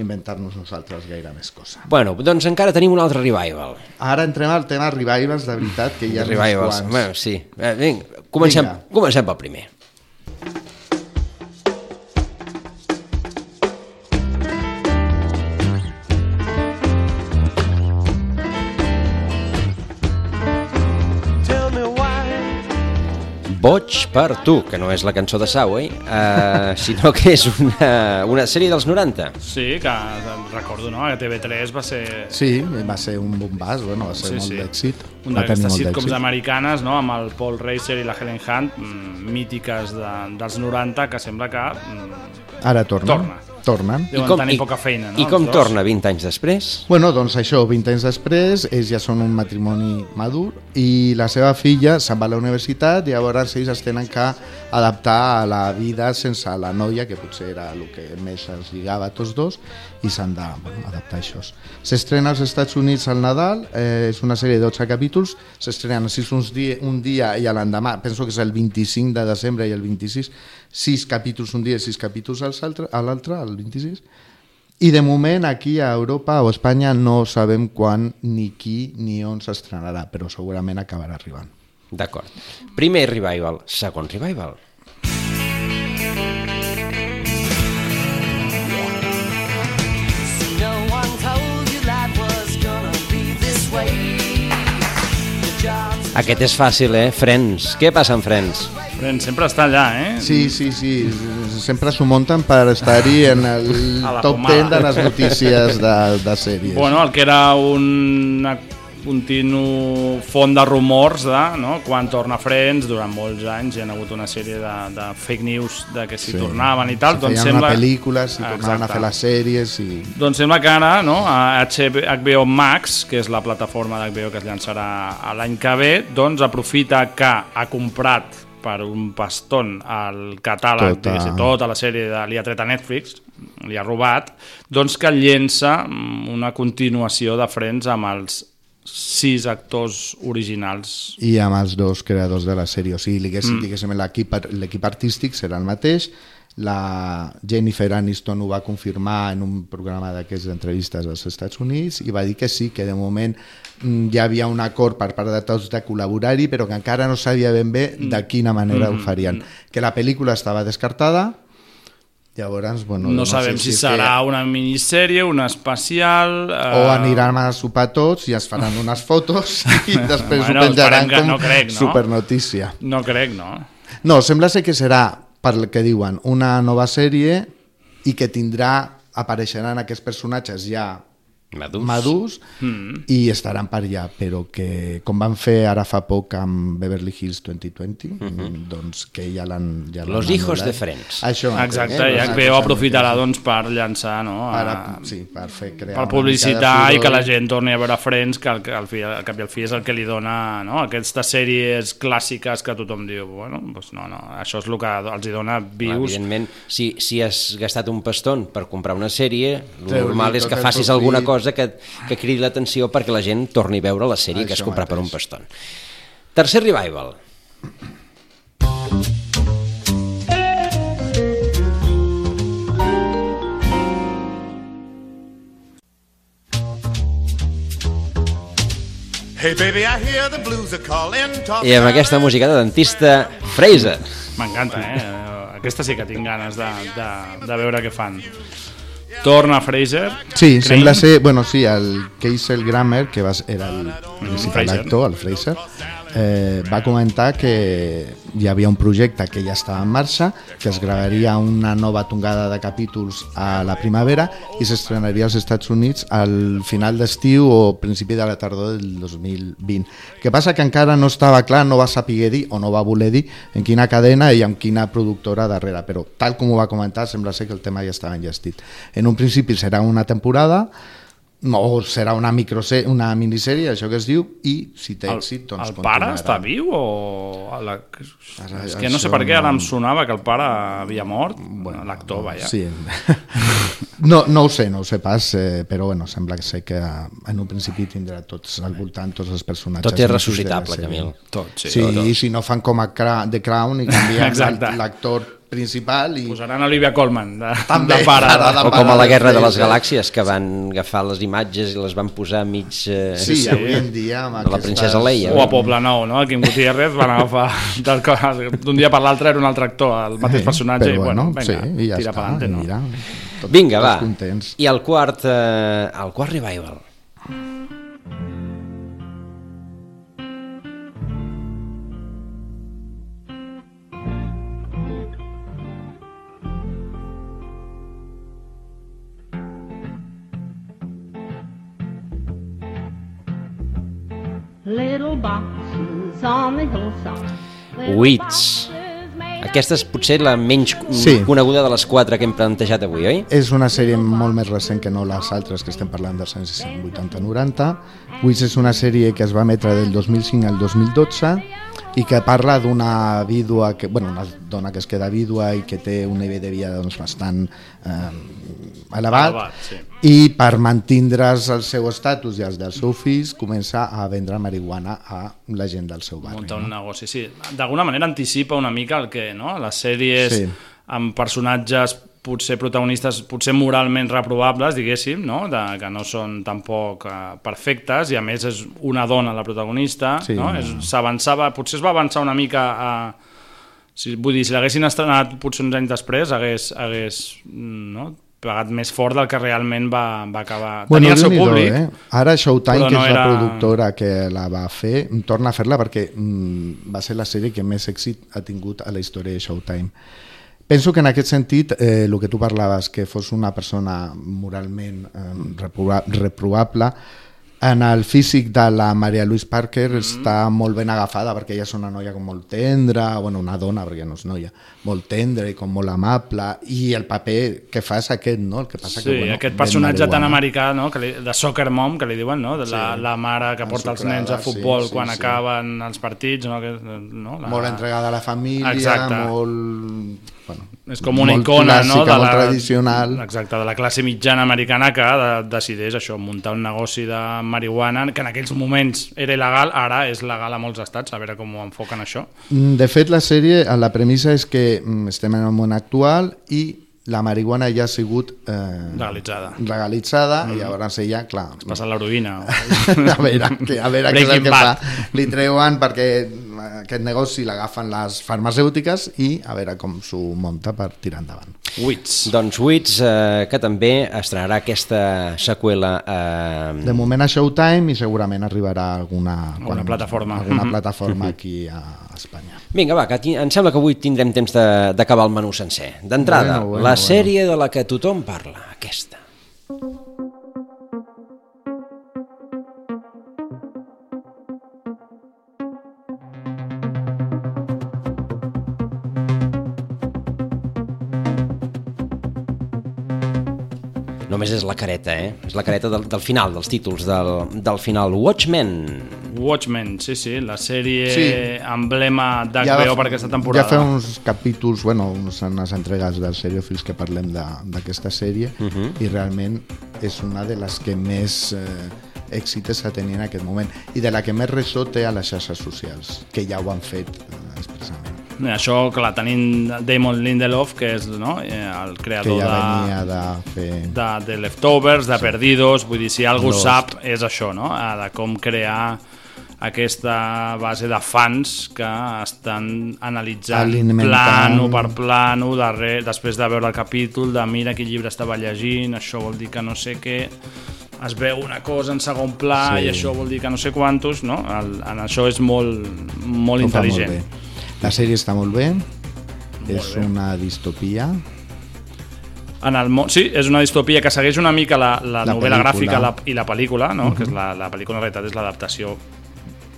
inventar-nos nosaltres gaire més cosa. Bueno, doncs encara tenim un altre revival. Ara entrem al tema revivals de veritat, que hi ha revivals, bueno, sí. Eh, vinga, comencem, Vinga. comencem pel primer. Per tu, que no és la cançó de Saway, eh, sinó que és una, una sèrie dels 90. Sí, que recordo, no? Que TV3 va ser... Sí, va ser un bombàs, bueno, va ser Sí, molt sí. d'èxit. Un d'aquestes sitcoms americanes, no? amb el Paul Reiser i la Helen Hunt, mm, mítiques de, dels 90, que sembla que mm, Ara tornen. Torna. Tornen. deuen tenir poca feina. No? I com torna 20 anys després? Bueno, doncs això, 20 anys després, ells ja són un matrimoni madur i la seva filla se'n va a la universitat i llavors ells es tenen que adaptar a la vida sense la noia, que potser era el que més els lligava a tots dos, i s'han de bueno, adaptar a això. S'estrena als Estats Units al Nadal, eh, és una sèrie de 12 capítols, s'estrenen sis uns dia, un dia i l'endemà, penso que és el 25 de desembre i el 26, sis capítols un dia i sis capítols a l'altre, el 26, i de moment aquí a Europa o a Espanya no sabem quan ni qui ni on s'estrenarà, però segurament acabarà arribant. D'acord. Primer revival, segon revival. No one told you life was gonna be this way. The job's Aquest és fàcil, eh? Friends. Què passa amb Friends? Friends sempre està allà, eh? Sí, sí, sí, sempre s'ho munten per estar-hi en el top pomada. 10 de les notícies de, de sèries. Bueno, el que era un continu font de rumors de no? quan torna Friends, durant molts anys hi ha hagut una sèrie de, de fake news de que si Sí. tornaven i tal, Si doncs feien sembla... una pel·lícula, si tornaven a fer les sèries i... Doncs sembla que ara no, a HB HBO Max, que és la plataforma d'HBO que es llançarà a l'any que ve, doncs aprofita que ha comprat per un paston el catàleg, Tota- tota, tota la sèrie de, li ha tret a Netflix, li ha robat, doncs que llença mm, una continuació de Friends amb els sis actors originals. i amb els dos creadors de la sèrie. O sigui, diguéssim, Mm. diguéssim l'equip artístic serà el mateix, la Jennifer Aniston ho va confirmar en un programa d'aquests d'entrevistes als Estats Units i va dir que sí, que de moment mm, hi havia un acord per part de tots de col·laborar-hi, però que encara no sabia ben bé de quina manera Mm. ho farien. Que la pel·lícula estava descartada, llavors, bueno... No, sabem sé si, és serà que- una minissèrie, una especial... o eh, aniran a sopar tots i es faran unes fotos i després Bueno, ho penjaran com no crec, no? supernotícia. No crec, no? No, sembla ser que serà, per el que diuen, una nova sèrie i que tindrà, apareixeran aquests personatges ja Madurs. madurs Mm. i estaran per allà, però que com van fer ara fa poc amb Beverly Hills 2020, Mhm. doncs que ja l'han ja Los hijos anul·lat. de Friends. Això, Exacte, eh? Los HBO hijos aprofitarà doncs, per llançar, no? Per, a- sí, per fer crear per publicitar i que la gent torni a veure Friends, que al, que al, fi, al cap i al fi és el que li dona no? aquestes sèries clàssiques que tothom diu, bueno, doncs no, no, això és el que els hi dona vius. Evidentment, si, si has gastat un paston per comprar una sèrie, el normal és que facis alguna cosa que, que cridi l'atenció perquè la gent torni a veure la sèrie que has Això comprat per un paston. Tercer revival. Hey, baby, I hear the blues are calling. Talk I amb aquesta música de dentista, Fraser. M'encanta, eh? Aquesta sí que tinc ganes de, de, de veure què fan. Torna Fraser. Sí, Crane. sembla ser, bueno, sí, el Keisel Grammer, que va, era el principal actor, el Fraser, eh, va comentar que hi havia un projecte que ja estava en marxa, que es gravaria una nova tongada de capítols a la primavera i s'estrenaria als Estats Units al final d'estiu o principi de la tardor del 2020. que passa que encara no estava clar, no va saber dir o no va voler dir en quina cadena i amb quina productora darrere, però tal com ho va comentar sembla ser que el tema ja estava enllestit. En un principi serà una temporada o serà una, microsè, una minissèrie, això que es diu, i si té èxit, doncs el pare està viu o... La... Ara, És que no sé per què ara no- em sonava que el pare havia mort, bueno, l'actor, vaja. Sí. No, no ho sé, no ho sé pas, eh, però bueno, sembla que sé que en un principi tindrà tots al voltant, tots els personatges. Tot és de ressuscitable. Camil. Tot, sí, sí tot, tot. i si no fan com a Cra The Crown i canvien l'actor principal i... Posaran Olivia Colman de, També, de pare. ara de O com a la Guerra de les. Galàxies, que van agafar les imatges i les van posar mig... Eh, Sí, sí, avui en dia amb de la princesa Leia. O a Poble Nou, no? Quim Gutiérrez van agafar d'un dia per l'altre era un altre actor, el mateix Eh, personatge, però i bueno, bueno, vinga, sí, i ja tira està, per no? mira, tots- Vinga, va. contents. I el quart, eh, el quart revival. Wits. Aquesta és potser la menys Sí. coneguda de les quatre que hem plantejat avui, oi? És una sèrie molt més recent que no les altres que estem parlant dels anys 80-90. Wits és una sèrie que es va emetre del 2005 al 2012 i que parla d'una vídua, que, bueno, una dona que es queda vídua i que té un nivell de vida doncs, bastant eh, elevat, Elevat, sí. I per mantindre's el seu estatus i els dels seus fills comença a vendre marihuana a la gent del seu barri. muntar un negoci, sí. D'alguna manera anticipa una mica el que, no? Les sèries Sí. amb personatges potser protagonistes, potser moralment reprobables, diguéssim, no? De, que no són tampoc uh, perfectes, i a més és una dona la protagonista, Sí, no? no. S'avançava, potser es va avançar una mica a... Si, vull dir, si l'haguessin estrenat potser uns anys després, hagués, hagués no? Pagat més fort del que realment va, va acabar. Bueno, Tenia el seu públic, eh? Ara Showtime, però que no és la era- productora que la va fer, torna a fer-la perquè mm, va ser la sèrie que més èxit ha tingut a la història de Showtime. Penso que en aquest sentit, eh, el que tu parlaves, que fos una persona moralment eh, reproba- reprovable, en el físic de la Maria Louise Parker Mm-hmm. està molt ben agafada perquè ella és una noia com molt tendra, bueno, una dona perquè no és noia, molt tendra i com molt amable i el paper que fa és aquest, no? El que passa Sí, que, bueno, aquest personatge tan americà, no? que li, de soccer mom, que li diuen, no? de la, Sí. la mare que porta els nens a futbol sí, sí, quan sí. acaben els partits. No? Que, no? La... molt entregada a la família, Exacte. molt... Bueno, És com una icona, clàssica, no? De la, tradicional. Exacte, de la classe mitjana americana que de, decideix això, muntar un negoci de marihuana, que en aquells moments era il·legal, ara és legal a molts estats, a veure com ho enfoquen això. Mm, De fet, la sèrie, la premissa és que mm, estem en el món actual i la marihuana ja ha sigut eh, Legalitzada. legalitzada Mm. i llavors ella, clar... Es passa l'heroïna. o- a veure, que, a veure què és el que Bad. fa. Li treuen perquè aquest negoci l'agafen les farmacèutiques i a veure com s'ho munta per tirar endavant. Wits. Doncs Wits, eh, que també estrenarà aquesta seqüela... Eh... De moment a Showtime i segurament arribarà alguna, Alguna plataforma. alguna Mhm. plataforma aquí a Espanya. Vinga, va, que ti- em sembla que avui tindrem temps de- d'acabar el menú sencer. D'entrada, Bueno, bueno, la bueno. sèrie de la que tothom parla, aquesta. Només és la careta, eh? És la careta del, del final, dels títols del, del final. Watchmen. Watchmen, sí, sí, la sèrie Sí. emblema d'HBO per aquesta temporada. Ja fa uns capítols, bueno, uns, unes entregues del Seriofils que parlem de- d'aquesta sèrie Mhm. i realment és una de les que més eh, èxites ha tenir en aquest moment i de la que més ressò té a les xarxes socials, que ja ho han fet eh, expressament. Això, clar, tenim Damon Lindelof, que és no, eh, el Que creador ja de, venia de fer... de, de Leftovers, de Perdidos, vull dir, si algú Lost. sap és això, no? Eh, de com crear aquesta base de fans que estan analitzant Alimentant. plano per plano darrere, després de veure el capítol de mira quin llibre estava llegint, això vol dir que no sé què es veu una cosa en segon pla Sí. i això vol dir que no sé quantos no? el, en això és molt, molt Ho intel·ligent bé. La sèrie està molt bé, és bé. una distopia, en el món, sí, és una distopia que segueix una mica la, la, La novel·la gràfica la, i la pel·lícula, no? Mhm. que és la, la pel·lícula en realitat és l'adaptació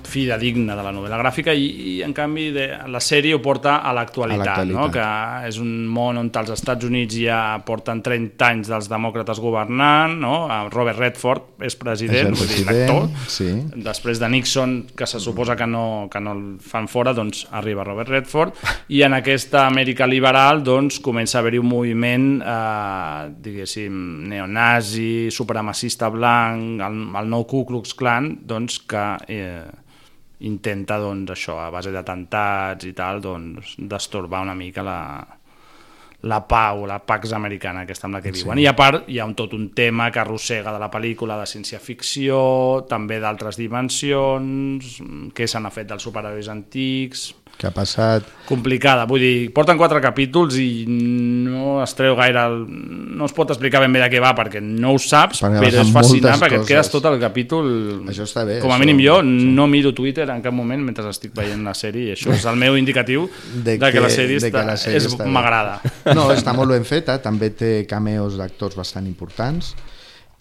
fidedigna de la novel·la gràfica i, i en canvi de, la sèrie ho porta a l'actualitat, no? que és un món on els Estats Units ja porten 30 anys dels demòcrates governant, no? Robert Redford és president, És el vull dir, president, l'actor, sí. després de Nixon, que se suposa que no, que no el fan fora, doncs arriba Robert Redford, i en aquesta Amèrica liberal doncs, comença a haver-hi un moviment, eh, diguéssim, neonazi, supremacista blanc, el, el nou Ku Klux Klan, doncs, que eh, intenta, doncs, això, a base d'atemptats i tal, doncs, destorbar una mica la, la pau, la pax americana aquesta amb la que Sí. viuen. I a part hi ha un, tot un tema que arrossega de la pel·lícula de ciència-ficció, també d'altres dimensions, què se n'ha fet dels superherois antics... que ha passat... Complicada, vull dir, porten quatre capítols i no es treu gaire... El... No es pot explicar ben bé de què va perquè no ho saps, Perquè però és fascinant perquè et quedes coses. tot el capítol... Això està bé, Com a això, mínim jo sí. no miro Twitter en cap moment mentre estic veient la sèrie i això és el meu indicatiu de, que, la sèrie, de que la sèrie està bé. m'agrada. No, està molt ben feta, també té cameos d'actors bastant importants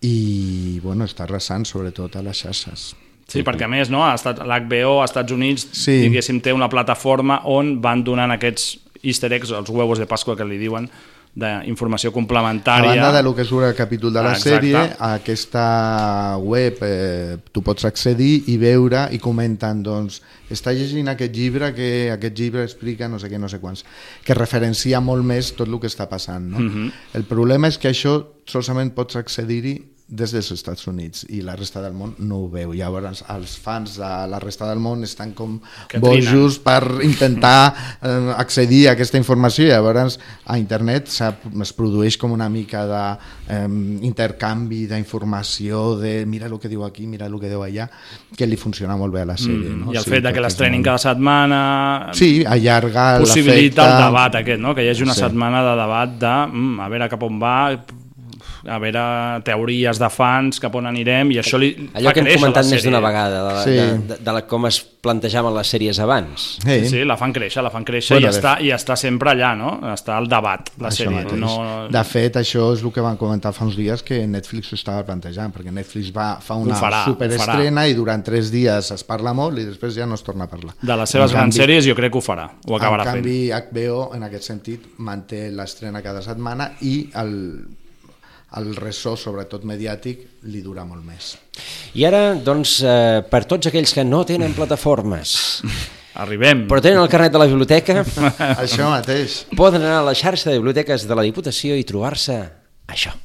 i bueno, està arrasant sobretot a les xarxes. Sí, perquè a més, no, ha estat l'HBO als Estats Units, Sí. diguéssim, té una plataforma on van donant aquests easter eggs, els huevos de Pasqua que li diuen, d'informació A complementària. banda de lo que surt al capítol de la Ah, exacte. sèrie, a aquesta web eh, tu pots accedir i veure i comenten, doncs, està llegint aquest llibre que aquest llibre explica no sé què, no sé quants, que referencia molt més tot el que està passant. No? Mhm. El problema és que això solament pots accedir-hi des dels Estats Units i la resta del món no ho veu. Llavors els fans de la resta del món estan com Que bojos per intentar eh, accedir a aquesta informació. Llavors a internet es produeix com una mica d'intercanvi d'informació, de mira el que diu aquí, mira el que diu allà, que li funciona molt bé a la sèrie. Mm, no? I el Sí, fet que perquè les és trenin molt- cada setmana... Sí, allarga possibilita l'efecte. el debat aquest, no? que hi hagi una Sí. setmana de debat de mm, a veure cap on va, a veure teories de fans, cap on anirem, i això li Allò fa que hem comentat més d'una vegada, de, la, Sí. de, de, de la, com es plantejaven les sèries abans. Sí, sí, la fan créixer, la fan créixer Bueno, i, està, i està sempre allà, no? Està al debat, la Això sèrie. mateix. No... De fet, això és el que van comentar fa uns dies que Netflix ho estava plantejant, perquè Netflix va, fa una Ho farà, superestrena i durant tres dies es parla molt i després ja no es torna a parlar. De les seves En grans canvi- sèries jo crec que ho farà, ho acabarà en fent. canvi, HBO, en aquest sentit, manté l'estrena cada setmana i el, el ressò, sobretot mediàtic, li dura molt més. I ara, doncs, eh, per tots aquells que no tenen plataformes, Arribem. però tenen el carnet de la biblioteca, Això mateix. poden anar a la xarxa de biblioteques de la Diputació i trobar-se això.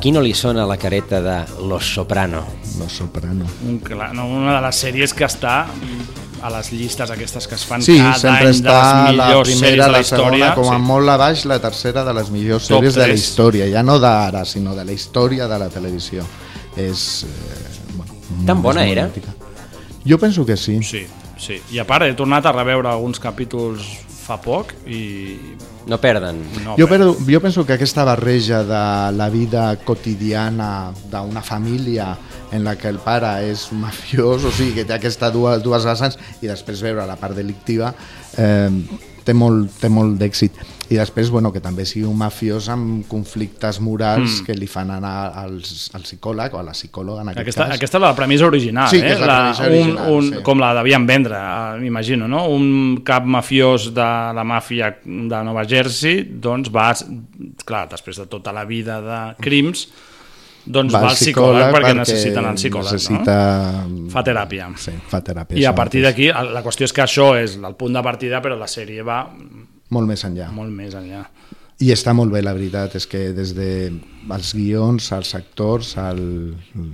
Qui no li sona la careta de Los Soprano? Los Soprano. Un, clar, no, una de les sèries que està a les llistes aquestes que es fan Sí, cada sempre any de està les la millors sèries primera, de la la segona, història. com a sí. molt a baix, la tercera de les millors Top sèries de la història, ja no d'ara, sinó de la història de la televisió. És... Eh, bueno, Tan és bona molt era? mítica. Jo penso que sí. Sí, sí. I a part he tornat a reveure alguns capítols fa poc i... No perden. No, Jo, però, jo penso que aquesta barreja de la vida quotidiana d'una família en la que el pare és un mafiós, o sigui, que té aquestes dues, dues vessants, i després veure la part delictiva, eh, té molt, té molt d'èxit. I després, bueno, que també sigui un mafiós amb conflictes morals Mm. que li fan anar als, al psicòleg o a la psicòloga, en aquest Aquesta, cas. aquesta és la premissa original, Sí, eh? que és la premissa original, un, un, sí. Com la devien vendre, eh, m'imagino, no? Un cap mafiós de la màfia de Nova Jersey, doncs va... Clar, després de tota la vida de crims, doncs va, al psicòleg, perquè, necessiten el psicòleg, necessita... no? Fa teràpia. Sí, fa teràpia. I a partir d'aquí, la qüestió és que això és el punt de partida, però la sèrie va Molt més enllà. molt més enllà. I està molt bé, la veritat, és que des de els guions, els actors, el, el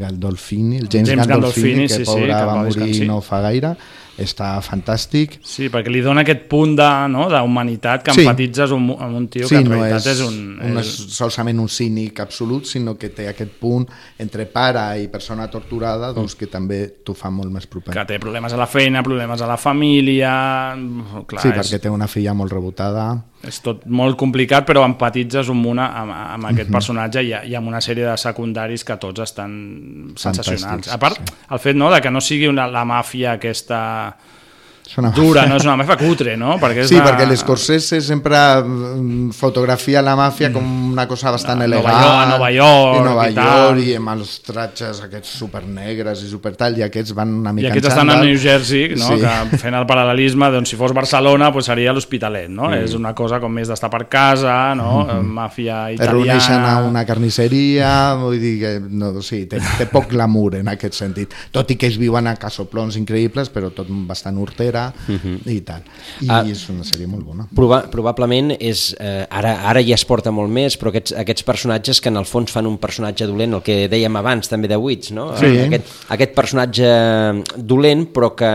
Gandolfini, el James, James Gandolfini, Gandolfini, que sí, sí, pobre que va morir no fa gaire, està fantàstic. Sí, perquè li dona aquest punt de, no, d'humanitat que Sí. empatitzes amb, un- amb un tio sí, que en no realitat és, és, un... no és solament un cínic absolut, sinó que té aquest punt entre pare i persona torturada doncs, que també t'ho fa molt més proper. que té problemes a la feina, problemes a la família... Clar, sí, és, perquè té una filla molt rebotada. És tot molt complicat, però empatitzes un munt amb, amb aquest Mhm. personatge i, i amb una sèrie de secundaris que tots estan sensacionals. Fantàstics, A part, el fet no, de que no sigui una, la màfia aquesta una dura, no és una màfia cutre, no? Perquè és Sí, de... perquè l'Scorsese sempre mm, fotografia la màfia com una cosa bastant A elegant. Nova York- a Nova York i Nova i tal. York, i amb els tratges aquests supernegres i supertal, i aquests van una I mica aquests en estan a. New Jersey, no? Sí. que fent el paral·lelisme, doncs si fos Barcelona pues seria l'Hospitalet, no? Mm. És una cosa com més d'estar per casa, no? Mhm. Màfia Es reuneixen a italiana... una carnisseria, vull dir que no, sí, té, té poc glamour en aquest sentit. Tot i que ells viuen a casoplons increïbles, però tot bastant hortera Mhm. i tal. I Ah. és una sèrie molt bona. Proba, probablement és, eh, ara, ara ja es porta molt més, però aquests, aquests personatges que en el fons fan un personatge dolent, el que dèiem abans també de Wits, no? Sí. Aquest, aquest personatge dolent però que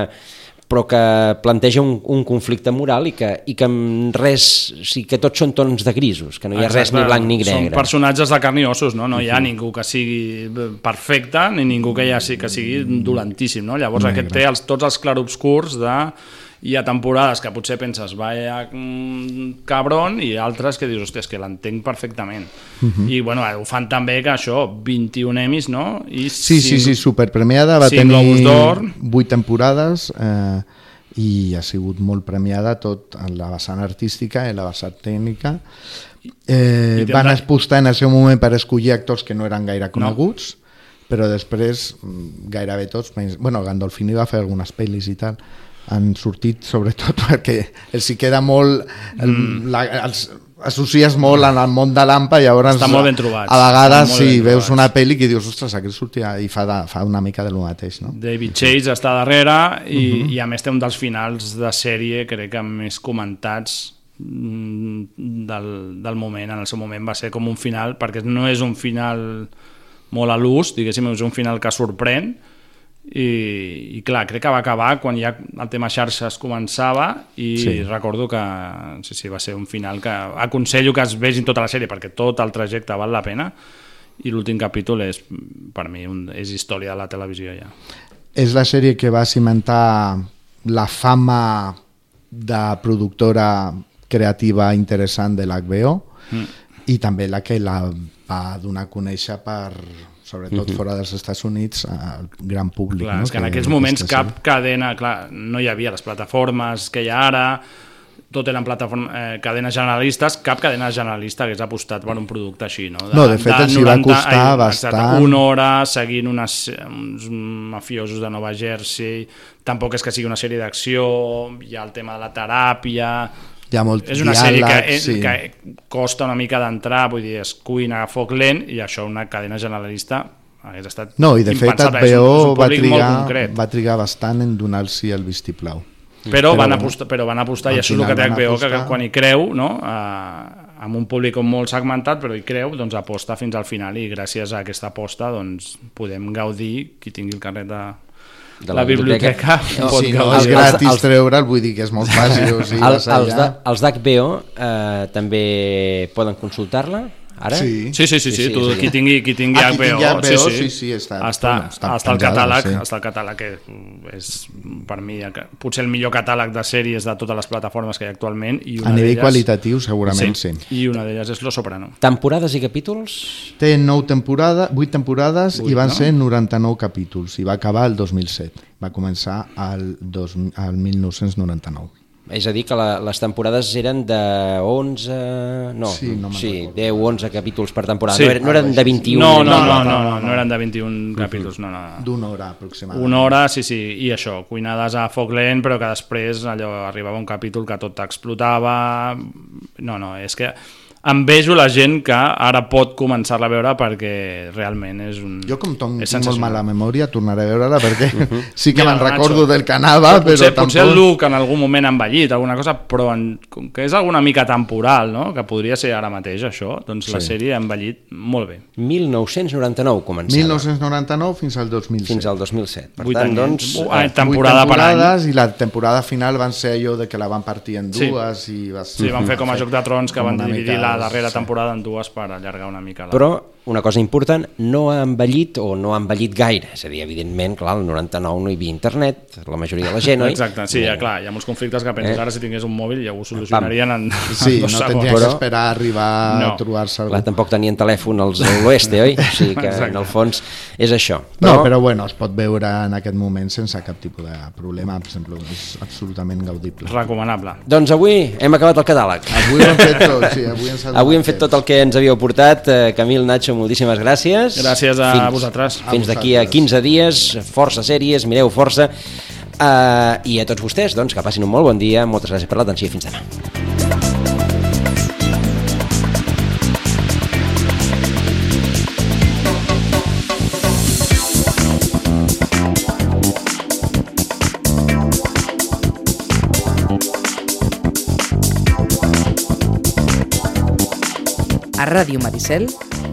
però que planteja un, un conflicte moral i que, i que res, o sigui, que tots són tons de grisos, que no hi ha res Exacte. ni blanc ni Són negre. personatges de carn i ossos, no? No hi ha ningú que sigui perfecte ni ningú que, ja sigui, que sigui dolentíssim, no? Llavors Negre. aquest té els, tots els clarobscurs de hi ha temporades que potser penses vaya mm, cabron i altres que dius, hòstia, és que l'entenc perfectament. Mhm. I bueno, ho fan també que això, 21 emis, no? I Sí, sí, cinc- sí, superpremiada, va tenir d'Or. 8 temporades eh, i ha sigut molt premiada tot en la vessant artística i la vessant tècnica. Eh, van apostar en el seu moment per escollir actors que no eren gaire coneguts, però després mm, gairebé tots, menys- bueno, Gandolfini va fer algunes pel·lis i tal, han sortit sobretot perquè els hi queda molt el, Mm. la, els, associes molt en el món de l'AMPA i llavors Estan molt ben trobats. a vegades molt sí, veus una pel·li que dius, ostres, aquest sortia i fa, de, fa una mica de lo mateix, no? David Chase està darrere i, Mhm. i a més té un dels finals de sèrie crec que més comentats mm, del, del moment, en el seu moment va ser com un final, perquè no és un final molt a l'ús, diguéssim, és un final que sorprèn i, i clar, crec que va acabar quan ja el tema xarxes començava i Sí. recordo que sí, sí, va ser un final que aconsello que es vegin tota la sèrie perquè tot el trajecte val la pena i l'últim capítol és per mi un, és història de la televisió ja. És la sèrie que va cimentar la fama de productora creativa interessant de l'HBO Mm. i també la que la va donar a conèixer per sobretot Mhm. fora dels Estats Units al gran públic. Clar, no? és que en Que aquells moments cap cadena, clar, no hi havia les plataformes que hi ha ara, tot eren plataformes, eh, cadenes generalistes, cap cadena generalista hagués apostat per un producte així, no? No, de fet, els hi va costar bastant. una hora seguint unes, uns mafiosos de Nova Jersey, tampoc és que sigui una sèrie d'acció, hi ha el tema de la teràpia... Hi ha molt és una sèrie que, diàleg, sí. que costa una mica d'entrar, vull dir, es cuina a foc lent i això una cadena generalista hagués estat No, i de fet impensable, HBO un va trigar, va trigar bastant en donar-s'hi el vistiplau. Però, van apostar, però van apostar, i això és el que té HBO, que apostar. quan hi creu, no? eh, amb un públic molt segmentat, però hi creu, doncs aposta fins al final i gràcies a aquesta aposta doncs, podem gaudir, qui tingui el carnet de, De la, biblioteca, No, pot si no gaudir. és gratis treure'l, vull dir que és molt fàcil. O sigui, El, els de- els d'HBO eh, també poden consultar-la ara? Sí. Sí, sí, sí, sí, tu, és a dir- qui tingui, qui tingui Ah, qui HBO, tingui HBO, sí, sí, sí, sí, està- està, bueno, està està el catàleg, sí. està el catàleg que és per mi el potser el millor catàleg de sèries de totes les plataformes que hi ha actualment i una A nivell qualitatiu, segurament sí. I una d'elles és Lo Soprano. Temporades i capítols? Té 9 temporades, 8 temporades Vuit, i van no? ser 99 capítols i va acabar el 2007. Va començar al 1999. És a dir, que la, les temporades eren de 11... No, Sí, no sí 10 o 11 capítols per temporada. Sí. no, eren, no eren de 21. No, no, de- no, no, no, no eren de 21 capítols, no, no. no. D'una hora aproximadament. Una hora, sí, sí, i això, cuinades a foc lent, però que després allò arribava un capítol que tot explotava... No, no, és que envejo la gent que ara pot començar-la a veure perquè realment és un... Jo com tinc molt mala memòria, tornaré a veure-la perquè sí que me'n Nacho, recordo del que anava, però, potser, tampoc... potser el look en algun moment ha envellit, alguna cosa, però en, com que és alguna mica temporal, no? que podria ser ara mateix això, doncs la Sí. sèrie ha envellit molt bé. 1999 començava. 1999 fins al 2007. Fins al 2007. Per Vuit tant, anys. doncs... Uh, ah, temporada Vuit per any. I la temporada final van ser allò de que la van partir en Sí. dues i va Sí, van fer com a Joc de Trons, que van dividir mica, la darrera sí. temporada en dues per allargar una mica la... Però una cosa important, no ha envellit o no ha envellit gaire. És a dir, evidentment, clar, el 99 no hi havia internet, la majoria de la gent, oi? Exacte, sí, ja, clar, hi ha molts conflictes que penses, Eh? ara si tingués un mòbil ja ho solucionarien en, Sí, en dos no segons. tindria que esperar a arribar No. a trobar-se algú. Clar, tampoc tenien telèfon als a l'oeste, oi? O sigui que, Exacte. en el fons, és això. No, però bueno, es pot veure en aquest moment sense cap tipus de problema, per exemple, és absolutament gaudible. Recomanable. Doncs avui hem acabat el catàleg. Avui ho hem fet tot, sí, avui ens Avui hem fet tot el que ens havíeu portat. Eh, Camil, Nacho, moltíssimes gràcies. Gràcies a fins, vosaltres. Fins d'aquí a 15 dies, força sèries, mireu força. Uh, I a tots vostès, doncs, que passin un molt bon dia. Moltes gràcies per l'atenció i fins demà. A Ràdio Maricel,